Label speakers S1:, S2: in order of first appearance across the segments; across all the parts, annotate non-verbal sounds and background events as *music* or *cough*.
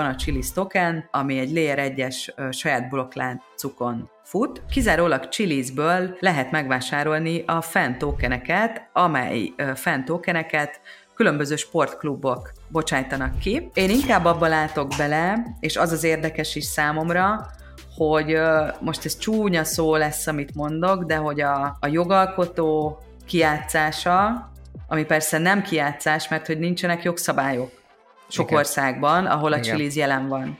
S1: van a Chili's token, ami egy Layer 1-es saját blokkláncukon fut. Kizárólag Chili'sből lehet megvásárolni a fan tokeneket, amely fan tokeneket különböző sportklubok bocsájtanak ki. Én inkább abba látok bele, és az az érdekes is számomra, hogy most ez csúnya szó lesz, amit mondok, de hogy a, a jogalkotó kiátszása, ami persze nem kiátszás, mert hogy nincsenek jogszabályok sok Igen. országban, ahol a Chili's jelen van.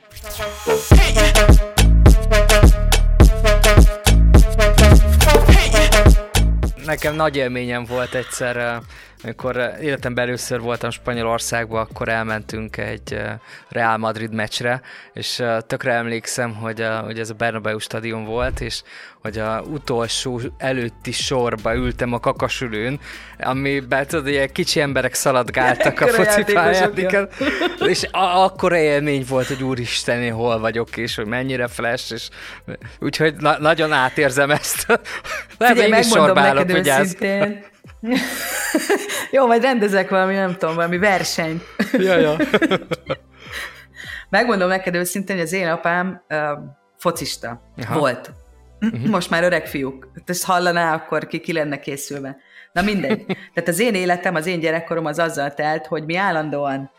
S2: Nekem nagy élményem volt egyszer amikor eh, életemben először voltam Spanyolországban, akkor elmentünk egy eh, Real Madrid meccsre, és eh, tökre emlékszem, hogy, a, hogy ez a Bernabeu stadion volt, és hogy a utolsó előtti sorba ültem a kakasülőn, amiben tudod, ilyen kicsi emberek szaladgáltak a focipályán, *laughs* és a- akkora élmény volt, hogy úristen, én hol vagyok, és hogy mennyire flash, és úgyhogy na- nagyon átérzem ezt.
S1: Lehet, én is sorba állok, őszintén, *laughs* Jó, majd rendezek valami, nem tudom, valami versenyt.
S2: ja, ja. *laughs*
S1: Megmondom neked őszintén, hogy az én apám uh, focista Aha. volt. Uh-huh. Most már öreg fiúk. Ezt hallaná, akkor ki, ki lenne készülve. Na mindegy. *laughs* Tehát az én életem, az én gyerekkorom az azzal telt, hogy mi állandóan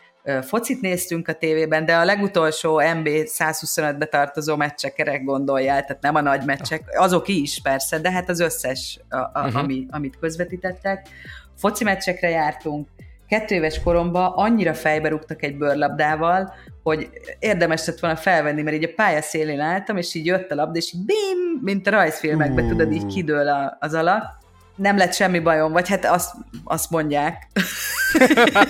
S1: focit néztünk a tévében, de a legutolsó MB 125-be tartozó meccsekre gondoljál, tehát nem a nagy meccsek, azok is persze, de hát az összes, a, a, uh-huh. ami, amit közvetítettek. Foci meccsekre jártunk, kettő éves koromban annyira fejbe rúgtak egy bőrlabdával, hogy érdemes lett volna felvenni, mert így a pálya szélén álltam, és így jött a labda, és így bim, mint a rajzfilmekben, uh. tudod, így kidől a, az alak nem lett semmi bajom, vagy hát azt, azt mondják. *laughs* *laughs*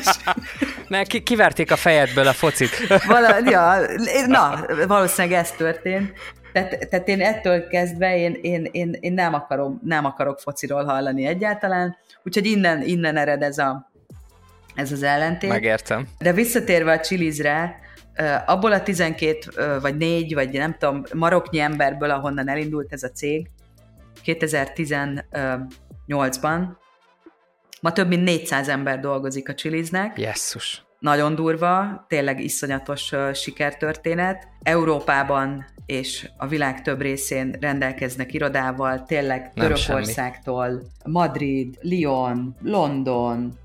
S1: *laughs*
S2: ne, ki, kiverték a fejedből a focit. *laughs*
S1: Vala, ja, na, valószínűleg ez történt. Tehát, tehát én ettől kezdve én, én, én, én nem, akarom, nem akarok fociról hallani egyáltalán, úgyhogy innen, innen ered ez, a, ez az ellentét.
S2: Megértem.
S1: De visszatérve a Chilizre, abból a 12 vagy 4, vagy nem tudom, maroknyi emberből, ahonnan elindult ez a cég, 2010 2008-ban. Ma több mint 400 ember dolgozik a Chiliznek.
S2: Jesszus.
S1: Nagyon durva, tényleg iszonyatos sikertörténet. Európában és a világ több részén rendelkeznek irodával, tényleg Törökországtól, Madrid, Lyon, London,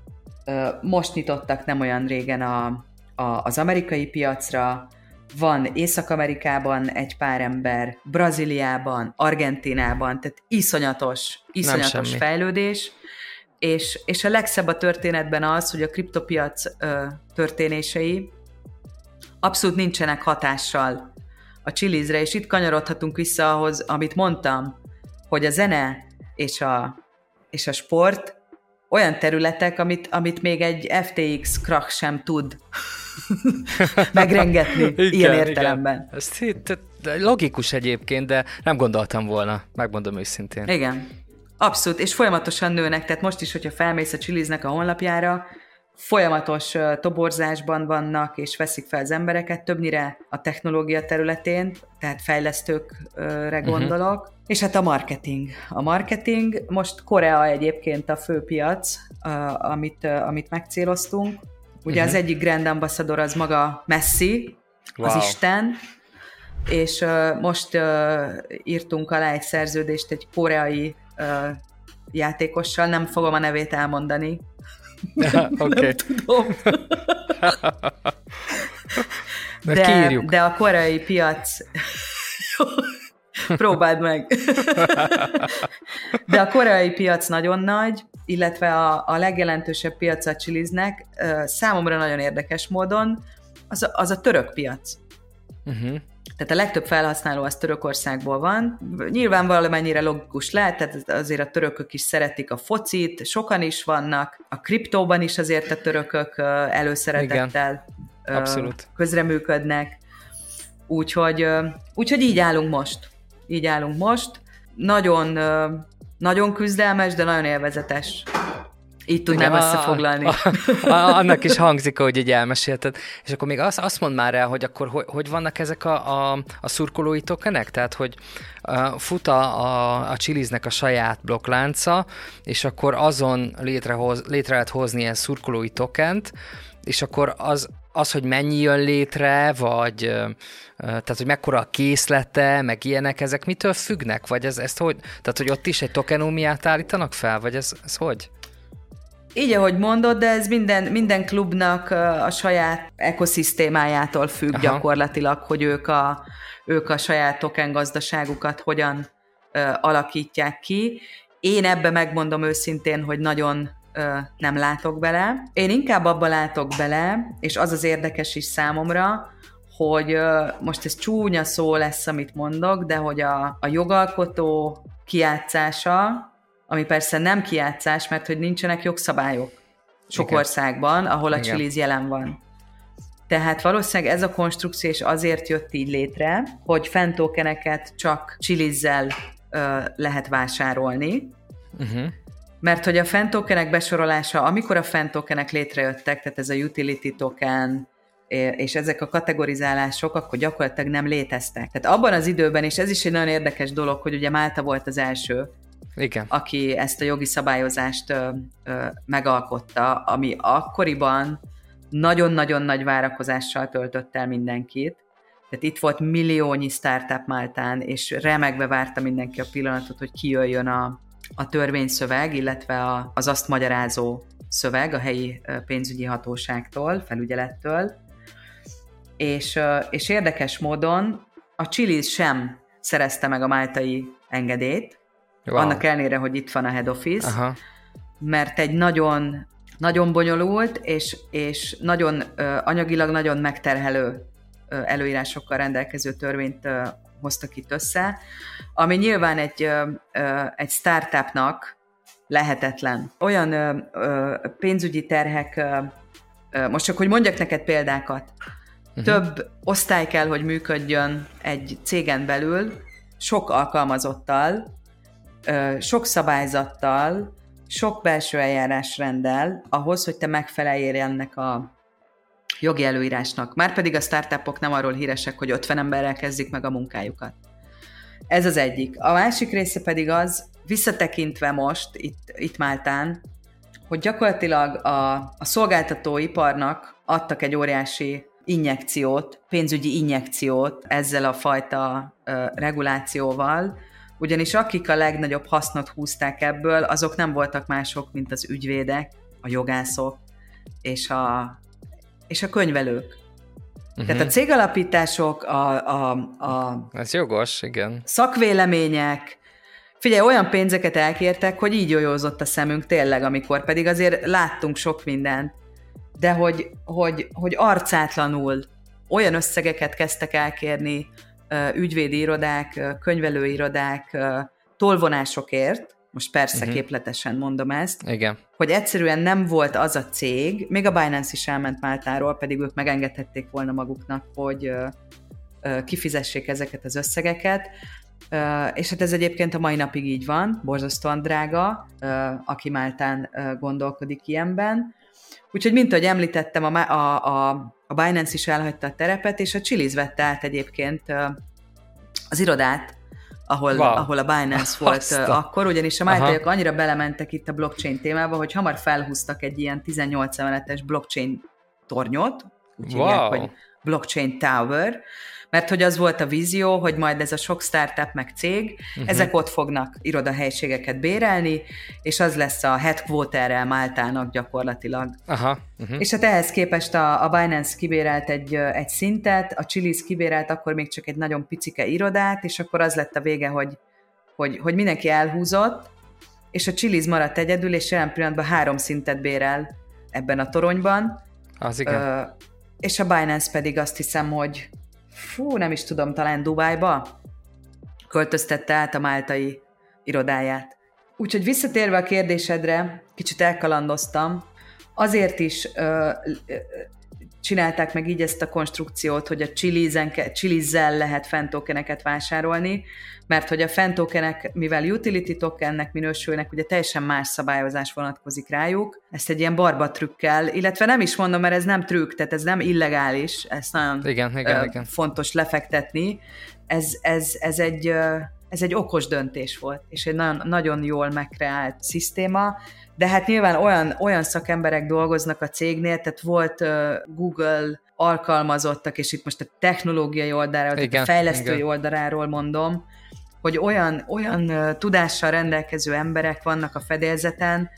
S1: most nyitottak nem olyan régen a, a, az amerikai piacra, van Észak-Amerikában egy pár ember, Brazíliában, Argentinában, tehát iszonyatos, iszonyatos fejlődés, és, és a legszebb a történetben az, hogy a kriptopiac ö, történései abszolút nincsenek hatással a Chilizre, és itt kanyarodhatunk vissza ahhoz, amit mondtam, hogy a zene és a, és a sport olyan területek, amit, amit még egy FTX krach sem tud *laughs* megrengetni igen, ilyen értelemben. Igen.
S2: Ez itt, logikus egyébként, de nem gondoltam volna, megmondom őszintén.
S1: Igen, abszolút, és folyamatosan nőnek, tehát most is, hogyha felmész a Chiliznek a honlapjára, folyamatos toborzásban vannak, és veszik fel az embereket, többnyire a technológia területén, tehát fejlesztőkre mhm. gondolok, uh-huh. és hát a marketing. A marketing, most Korea egyébként a fő piac, amit, amit megcéloztunk, Ugye uh-huh. az egyik Grand Ambassador az maga Messi, wow. az Isten, és most írtunk alá egy szerződést egy koreai uh, játékossal, nem fogom a nevét elmondani. *laughs*
S2: okay. nem tudom. *laughs*
S1: de, de a koreai piac *laughs* Próbáld meg. De a koreai piac nagyon nagy, illetve a, a legjelentősebb piac a Chiliznek számomra nagyon érdekes módon az a, az a török piac. Uh-huh. Tehát a legtöbb felhasználó az Törökországból van. Nyilván valamennyire logikus lehet, tehát azért a törökök is szeretik a focit, sokan is vannak, a kriptóban is azért a törökök előszeretettel Igen, abszolút. közreműködnek. Úgyhogy, úgyhogy így állunk most így állunk most. Nagyon, nagyon küzdelmes, de nagyon élvezetes. Így tudnám Igen, összefoglalni. A,
S2: a, a, annak is hangzik, hogy így elmesélted. És akkor még azt, azt mond már el, hogy akkor hogy, hogy vannak ezek a, a, a szurkolói tokenek? Tehát, hogy uh, fut a, a, a Chiliznek a saját blokklánca, és akkor azon létrehoz, létre lehet hozni ilyen szurkolói tokent, és akkor az az, hogy mennyi jön létre, vagy tehát, hogy mekkora a készlete, meg ilyenek, ezek mitől függnek? Vagy ez, ezt hogy, tehát, hogy ott is egy tokenómiát állítanak fel, vagy ez, ez hogy?
S1: Így, ahogy mondod, de ez minden, minden klubnak a saját ekoszisztémájától függ Aha. gyakorlatilag, hogy ők a, ők a saját token gazdaságukat hogyan ö, alakítják ki. Én ebbe megmondom őszintén, hogy nagyon ö, nem látok bele. Én inkább abba látok bele, és az az érdekes is számomra, hogy ö, most ez csúnya szó lesz, amit mondok, de hogy a, a jogalkotó kiátszása, ami persze nem kiátszás, mert hogy nincsenek jogszabályok sok Igen. országban, ahol a Chiliz jelen van. Tehát valószínűleg ez a konstrukció is azért jött így létre, hogy fentókeneket csak Chilizzel ö, lehet vásárolni, uh-huh. mert hogy a fentókenek besorolása, amikor a fentókenek létrejöttek, tehát ez a utility token, és ezek a kategorizálások akkor gyakorlatilag nem léteztek. Tehát abban az időben, és ez is egy nagyon érdekes dolog, hogy ugye Málta volt az első,
S2: igen.
S1: aki ezt a jogi szabályozást ö, ö, megalkotta, ami akkoriban nagyon-nagyon nagy várakozással töltött el mindenkit. Tehát itt volt milliónyi startup Máltán, és remegve várta mindenki a pillanatot, hogy kijöjjön a, a törvényszöveg, illetve a, az azt magyarázó szöveg a helyi pénzügyi hatóságtól, felügyelettől. És, és érdekes módon a Chili sem szerezte meg a máltai engedélyt, wow. annak ellenére, hogy itt van a head office, Aha. mert egy nagyon nagyon bonyolult, és, és nagyon anyagilag nagyon megterhelő előírásokkal rendelkező törvényt hoztak itt össze, ami nyilván egy, egy startupnak lehetetlen. Olyan pénzügyi terhek, most csak hogy mondjak neked példákat, uh-huh. több osztály kell, hogy működjön egy cégen belül, sok alkalmazottal, sok szabályzattal, sok belső eljárásrenddel ahhoz, hogy te megfeleljél ennek a jogi előírásnak. Márpedig a startupok nem arról híresek, hogy 50 emberrel kezdik meg a munkájukat. Ez az egyik. A másik része pedig az, visszatekintve most itt, itt Máltán, hogy gyakorlatilag a, a szolgáltatóiparnak adtak egy óriási injekciót, pénzügyi injekciót ezzel a fajta ö, regulációval, ugyanis akik a legnagyobb hasznot húzták ebből, azok nem voltak mások, mint az ügyvédek, a jogászok és a, és a könyvelők. Uh-huh. Tehát a cégalapítások, a, a, a...
S2: Ez jogos, igen.
S1: Szakvélemények, Figyelj, olyan pénzeket elkértek, hogy így olyózott a szemünk tényleg, amikor pedig azért láttunk sok mindent, de hogy, hogy, hogy arcátlanul olyan összegeket kezdtek elkérni ügyvédi irodák, könyvelői irodák tolvonásokért, most persze uh-huh. képletesen mondom ezt,
S2: Igen.
S1: hogy egyszerűen nem volt az a cég, még a Binance is elment Máltáról, pedig ők megengedhették volna maguknak, hogy kifizessék ezeket az összegeket, és hát ez egyébként a mai napig így van, borzasztóan drága, aki Máltán gondolkodik ilyenben. Úgyhogy, mint ahogy említettem, a, a, a, a Binance is elhagyta a terepet, és a Chiliz vette át egyébként az irodát, ahol, wow. ahol a Binance volt Azta. akkor, ugyanis a májtaiak annyira belementek itt a blockchain témába, hogy hamar felhúztak egy ilyen 18 emeletes blockchain tornyot, úgy wow. hívják, hogy blockchain tower, mert hogy az volt a vízió, hogy majd ez a sok startup meg cég, uh-huh. ezek ott fognak irodahelységeket bérelni, és az lesz a headquarterrel Máltának gyakorlatilag.
S2: Aha.
S1: Uh-huh. És hát ehhez képest a, a Binance kibérelt egy, egy szintet, a Chili's kibérelt akkor még csak egy nagyon picike irodát, és akkor az lett a vége, hogy, hogy, hogy mindenki elhúzott, és a Chili's maradt egyedül, és jelen pillanatban három szintet bérel ebben a toronyban.
S2: Az igen. Ö,
S1: és a Binance pedig azt hiszem, hogy fú, nem is tudom, talán Dubájba költöztette át a máltai irodáját. Úgyhogy visszatérve a kérdésedre, kicsit elkalandoztam, azért is ö, csinálták meg így ezt a konstrukciót, hogy a Chilizen, lehet fentokeneket vásárolni, mert hogy a fentokenek, mivel utility tokennek minősülnek, ugye teljesen más szabályozás vonatkozik rájuk, ezt egy ilyen barba trükkel, illetve nem is mondom, mert ez nem trükk, tehát ez nem illegális, ezt nagyon
S2: igen, igen,
S1: ö,
S2: igen.
S1: fontos lefektetni, ez, ez, ez egy ez egy okos döntés volt, és egy nagyon, nagyon jól megkreált szisztéma, de hát nyilván olyan, olyan szakemberek dolgoznak a cégnél, tehát volt uh, Google alkalmazottak, és itt most a technológiai oldaláról, igen, a fejlesztői igen. oldaláról mondom, hogy olyan, olyan uh, tudással rendelkező emberek vannak a fedélzeten,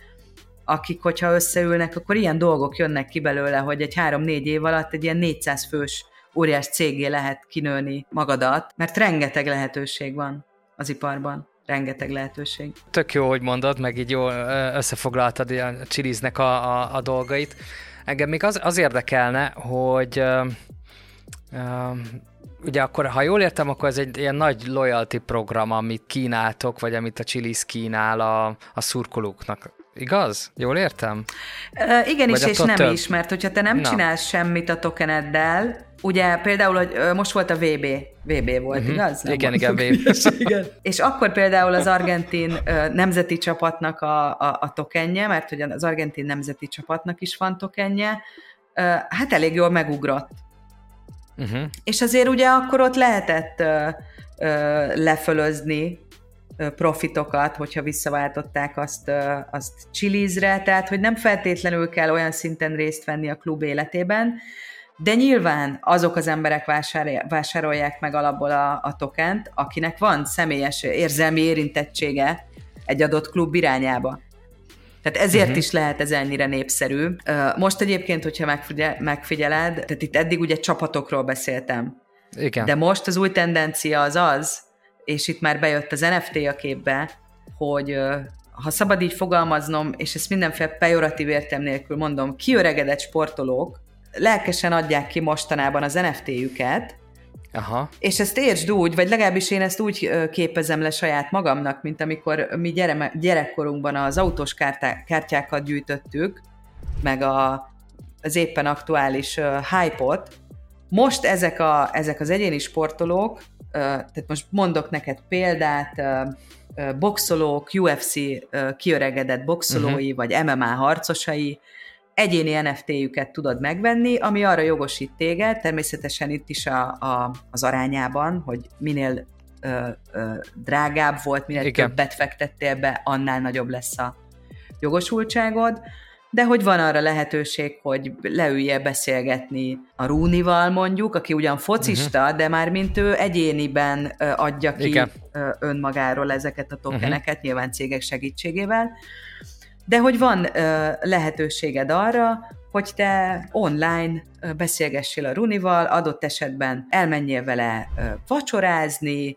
S1: akik, hogyha összeülnek, akkor ilyen dolgok jönnek ki belőle, hogy egy három-négy év alatt egy ilyen 400 fős óriás cégé lehet kinőni magadat, mert rengeteg lehetőség van az iparban rengeteg lehetőség.
S2: Tök jó, hogy mondod, meg így jól összefoglaltad a csiliznek a, a, a dolgait. Engem még az, az érdekelne, hogy uh, uh, ugye akkor, ha jól értem, akkor ez egy ilyen nagy loyalty program, amit kínáltok, vagy amit a Chili's kínál a, a szurkolóknak. Igaz? Jól értem?
S1: Uh, igen is, és nem több? is, mert hogyha te nem Na. csinálsz semmit a tokeneddel, ugye például, hogy most volt a VB, VB volt, uh-huh. igaz?
S2: Nem igen, igen, VB. *laughs*
S1: igen. És akkor például az *laughs* argentin nemzeti csapatnak a, a, a tokenje, mert ugye az argentin nemzeti csapatnak is van tokenje, hát elég jól megugrott. Uh-huh. És azért ugye akkor ott lehetett lefölözni profitokat, hogyha visszaváltották azt, azt Chilizre, tehát hogy nem feltétlenül kell olyan szinten részt venni a klub életében, de nyilván azok az emberek vásárolják meg alapból a, a tokent, akinek van személyes érzelmi érintettsége egy adott klub irányába. Tehát ezért uh-huh. is lehet ez ennyire népszerű. Most egyébként, hogyha megfigyeled, tehát itt eddig ugye csapatokról beszéltem. Igen. De most az új tendencia az az, és itt már bejött az NFT a képbe, hogy ha szabad így fogalmaznom, és ezt mindenféle pejoratív értem nélkül mondom, kiöregedett sportolók lelkesen adják ki mostanában az NFT-jüket, Aha. És ezt értsd úgy, vagy legalábbis én ezt úgy képezem le saját magamnak, mint amikor mi gyere, gyerekkorunkban az autós kártá, kártyákat gyűjtöttük, meg a, az éppen aktuális uh, hype-ot. Most ezek, a, ezek az egyéni sportolók, uh, tehát most mondok neked példát, uh, boxolók, UFC uh, kiöregedett boxolói, uh-huh. vagy MMA harcosai, egyéni NFT-jüket tudod megvenni, ami arra jogosít téged, természetesen itt is a, a, az arányában, hogy minél ö, ö, drágább volt, minél Igen. többet fektettél be, annál nagyobb lesz a jogosultságod, de hogy van arra lehetőség, hogy leülje beszélgetni a Rúnival mondjuk, aki ugyan focista, uh-huh. de már mint ő egyéniben adja ki Igen. önmagáról ezeket a tokeneket, uh-huh. nyilván cégek segítségével, de hogy van ö, lehetőséged arra, hogy te online beszélgessél a Runival, adott esetben elmenjél vele ö, vacsorázni,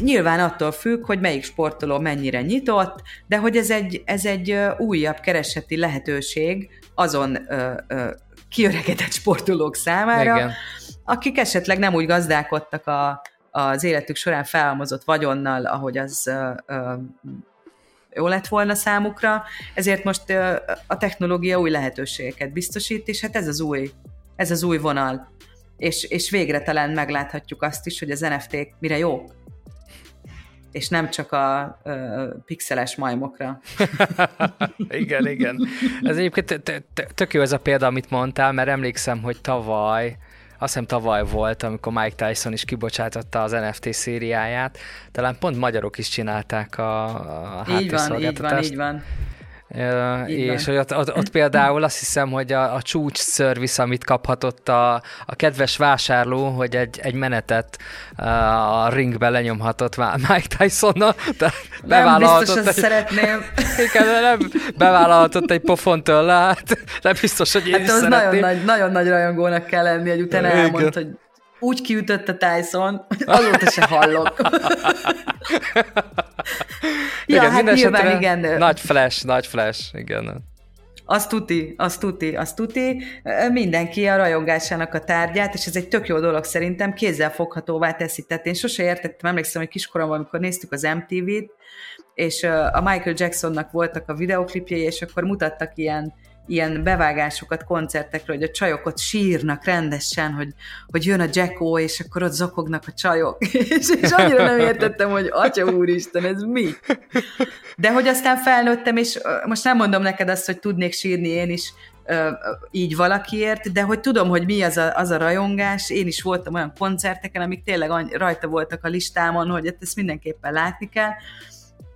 S1: Nyilván attól függ, hogy melyik sportoló mennyire nyitott, de hogy ez egy, ez egy újabb kereseti lehetőség azon ö, ö, kiöregedett sportolók számára, Igen. akik esetleg nem úgy gazdálkodtak a, az életük során felhalmozott vagyonnal, ahogy az ö, ö, jó lett volna számukra, ezért most a technológia új lehetőségeket biztosít, és hát ez az új, ez az új vonal. És, és végre talán megláthatjuk azt is, hogy az NFT-k mire jók. És nem csak a a pixeles majmokra. *laughs*
S2: igen, igen. Ez egyébként tök jó ez a példa, amit mondtál, mert emlékszem, hogy tavaly azt hiszem tavaly volt, amikor Mike Tyson is kibocsátotta az NFT szériáját, talán pont magyarok is csinálták a, a
S1: Így van, így van, így van.
S2: És hogy ott, ott, ott például azt hiszem, hogy a, a csúcs szervisz, amit kaphatott a, a kedves vásárló, hogy egy, egy menetet a ringbe lenyomhatott Mike Tyson-nal.
S1: Nem biztos, hogy egy, szeretném. *laughs*
S2: Igen, nem, bevállalhatott egy pofon tőle, hát nem biztos, hogy én hát
S1: is az nagyon nagy, nagyon nagy rajongónak kell lenni, hogy utána elmondta, hogy úgy kiütötte Tyson, azóta se hallok. *laughs* ja, igen, hát nyilván igen.
S2: Nagy flash, nagy flash, igen.
S1: Azt tuti, azt tuti, azt tuti. Mindenki a rajongásának a tárgyát, és ez egy tök jó dolog szerintem, kézzel foghatóvá teszi. Tehát én sose értettem, emlékszem, hogy kiskoromban, amikor néztük az MTV-t, és a Michael Jacksonnak voltak a videoklipjei, és akkor mutattak ilyen ilyen bevágásokat koncertekről, hogy a csajok ott sírnak rendesen, hogy, hogy jön a Jacko, és akkor ott zokognak a csajok. *laughs* és, és annyira nem értettem, hogy atya úristen, ez mi? De hogy aztán felnőttem, és most nem mondom neked azt, hogy tudnék sírni én is, így valakiért, de hogy tudom, hogy mi az a, az a rajongás, én is voltam olyan koncerteken, amik tényleg rajta voltak a listámon, hogy ezt mindenképpen látni kell,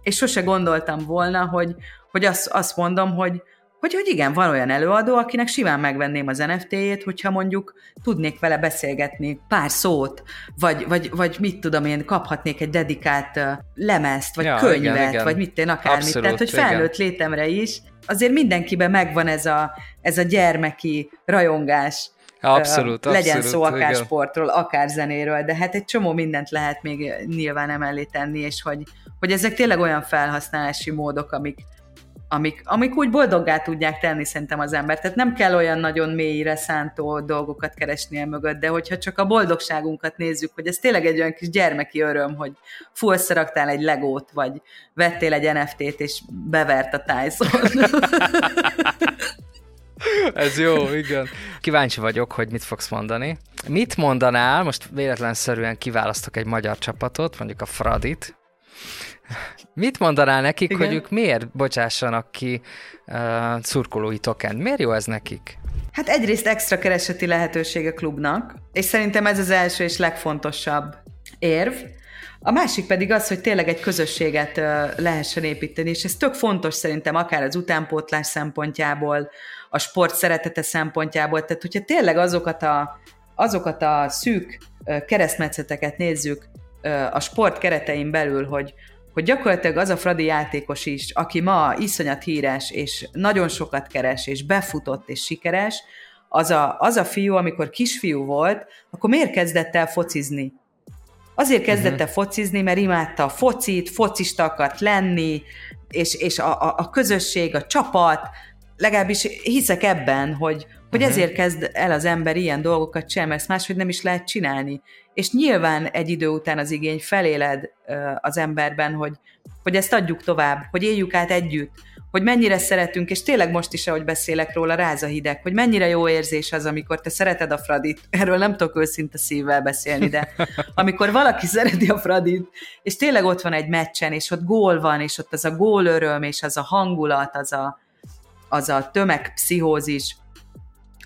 S1: és sose gondoltam volna, hogy, hogy azt, azt mondom, hogy, hogy, hogy igen, van olyan előadó, akinek simán megvenném az NFT-jét, hogyha mondjuk tudnék vele beszélgetni pár szót, vagy, vagy, vagy mit tudom én, kaphatnék egy dedikált lemezt, vagy ja, könyvet, igen, igen. vagy mit én akármit. Abszolút, Tehát, hogy felnőtt igen. létemre is, azért mindenkiben megvan ez a, ez a gyermeki rajongás,
S2: Abszolút,
S1: uh, legyen
S2: abszolút,
S1: szó akár igen. sportról, akár zenéről, de hát egy csomó mindent lehet még nyilván emellé tenni, és hogy, hogy ezek tényleg olyan felhasználási módok, amik, amik, amik úgy boldoggá tudják tenni szerintem az ember. Tehát nem kell olyan nagyon mélyre szántó dolgokat keresni el mögött, de hogyha csak a boldogságunkat nézzük, hogy ez tényleg egy olyan kis gyermeki öröm, hogy full összeraktál egy legót, vagy vettél egy NFT-t, és bevert a Tyson. *laughs*
S2: Ez jó, igen. Kíváncsi vagyok, hogy mit fogsz mondani. Mit mondanál, most véletlenszerűen kiválasztok egy magyar csapatot, mondjuk a Fradit, Mit mondanál nekik, Igen. hogy ők miért bocsássanak ki uh, szurkolói token? Miért jó ez nekik?
S1: Hát egyrészt extra kereseti lehetőség a klubnak, és szerintem ez az első és legfontosabb érv. A másik pedig az, hogy tényleg egy közösséget lehessen építeni, és ez tök fontos szerintem akár az utánpótlás szempontjából, a sport szeretete szempontjából, tehát hogyha tényleg azokat a, azokat a szűk keresztmetszeteket nézzük a sport keretein belül, hogy, hogy gyakorlatilag az a Fradi játékos is, aki ma iszonyat híres, és nagyon sokat keres, és befutott, és sikeres, az a, az a fiú, amikor kisfiú volt, akkor miért kezdett el focizni? Azért kezdett el uh-huh. focizni, mert imádta a focit, focista akart lenni, és, és a, a, a közösség, a csapat, legalábbis hiszek ebben, hogy, hogy uh-huh. ezért kezd el az ember ilyen dolgokat sem, mert máshogy nem is lehet csinálni. És nyilván egy idő után az igény feléled az emberben, hogy, hogy ezt adjuk tovább, hogy éljük át együtt, hogy mennyire szeretünk, és tényleg most is, ahogy beszélek róla, ráz a hideg, hogy mennyire jó érzés az, amikor te szereted a Fradit. *laughs* Erről nem tudok őszinte szívvel beszélni, de *laughs* amikor valaki szereti a Fradit, és tényleg ott van egy meccsen, és ott gól van, és ott az a gól öröm, és az a hangulat, az a, az a tömegpszichózis,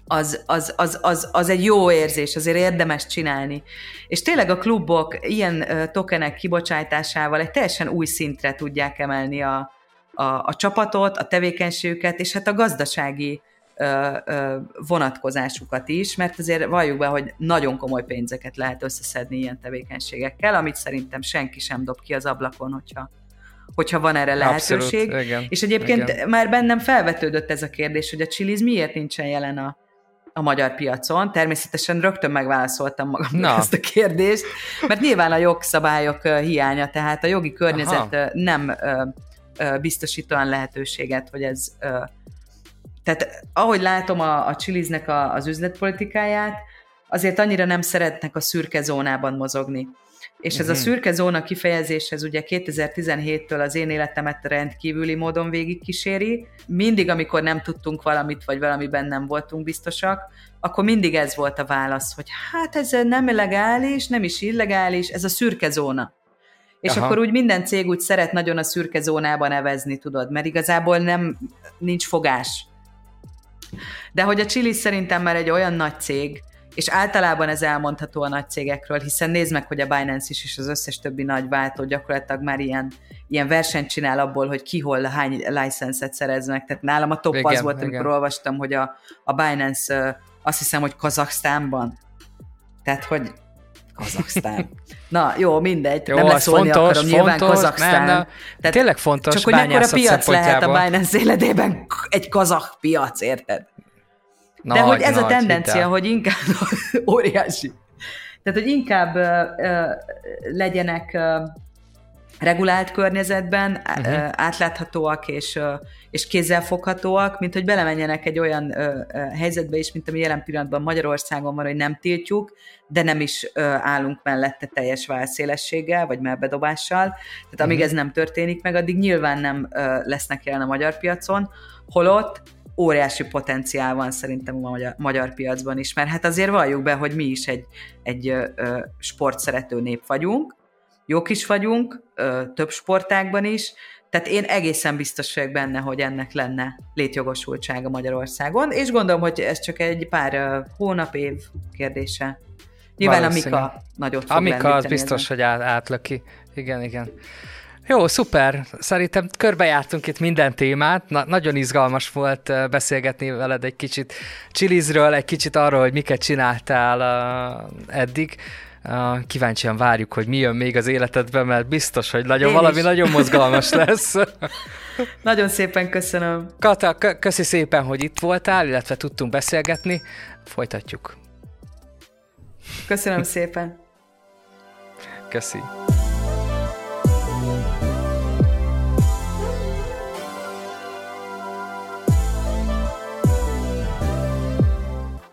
S1: az, az, az, az, az egy jó érzés, azért érdemes csinálni. És tényleg a klubok ilyen tokenek kibocsátásával egy teljesen új szintre tudják emelni a, a, a csapatot, a tevékenységüket, és hát a gazdasági ö, ö, vonatkozásukat is, mert azért valljuk be, hogy nagyon komoly pénzeket lehet összeszedni ilyen tevékenységekkel, amit szerintem senki sem dob ki az ablakon, hogyha, hogyha van erre lehetőség. Abszolút, igen, és egyébként igen. már bennem felvetődött ez a kérdés, hogy a Chiliz miért nincsen jelen a, a magyar piacon. Természetesen rögtön megválaszoltam magamnak Na. ezt a kérdést, mert nyilván a jogszabályok hiánya, tehát a jogi környezet Aha. nem biztosít olyan lehetőséget, hogy ez... Tehát ahogy látom a, a Chiliznek a, az üzletpolitikáját, azért annyira nem szeretnek a szürke zónában mozogni. És ez a mhm. szürke zóna kifejezés, ez ugye 2017-től az én életemet rendkívüli módon végigkíséri. Mindig, amikor nem tudtunk valamit, vagy valamiben nem voltunk biztosak, akkor mindig ez volt a válasz, hogy hát ez nem legális, nem is illegális, ez a szürke zóna. És Aha. akkor úgy minden cég úgy szeret nagyon a szürke zónában nevezni, tudod, mert igazából nem, nincs fogás. De hogy a Chili szerintem már egy olyan nagy cég, és általában ez elmondható a nagy cégekről, hiszen nézd meg, hogy a Binance is és az összes többi nagy váltó gyakorlatilag már ilyen, ilyen versenyt csinál abból, hogy ki hol hány licenszet szerez meg. Tehát nálam a top igen, az volt, igen. amikor olvastam, hogy a, a Binance azt hiszem, hogy Kazaksztánban. Tehát, hogy Kazaksztán. *laughs* Na, jó, mindegy.
S2: Jó, nem lesz fontos, akarom, nyilván fontos, Kazaksztán. Nem, nem. Tehát tényleg fontos
S1: Csak hogy mekkora piac lehet a Binance életében egy kazak piac, érted? Nagy, De hogy ez a tendencia, hitel. hogy inkább *laughs* óriási. Tehát, hogy inkább uh, uh, legyenek uh, regulált környezetben, uh-huh. átláthatóak és, és kézzelfoghatóak, mint hogy belemenjenek egy olyan helyzetbe is, mint ami jelen pillanatban Magyarországon van, hogy nem tiltjuk, de nem is állunk mellette teljes válszélességgel, vagy melbedobással. Tehát amíg uh-huh. ez nem történik meg, addig nyilván nem lesznek jelen a magyar piacon, holott óriási potenciál van szerintem a magyar, magyar piacban is, mert hát azért valljuk be, hogy mi is egy, egy ö, sportszerető nép vagyunk, jók is vagyunk, ö, több sportákban is, tehát én egészen biztos vagyok benne, hogy ennek lenne létjogosultsága Magyarországon, és gondolom, hogy ez csak egy pár hónap, év kérdése. Nyilván a Mika nagyot fog
S2: A Mika az biztos, ezen. hogy át, átlöki. Igen, igen. Jó, szuper. Szerintem körbejártunk itt minden témát. Na, nagyon izgalmas volt beszélgetni veled egy kicsit Chilizről, egy kicsit arról, hogy miket csináltál uh, eddig. Uh, kíváncsian várjuk, hogy mi jön még az életedben, mert biztos, hogy nagyon, valami nagyon mozgalmas *laughs* lesz.
S1: nagyon szépen köszönöm.
S2: Kata, köszi szépen, hogy itt voltál, illetve tudtunk beszélgetni. Folytatjuk.
S1: Köszönöm szépen.
S2: Köszi.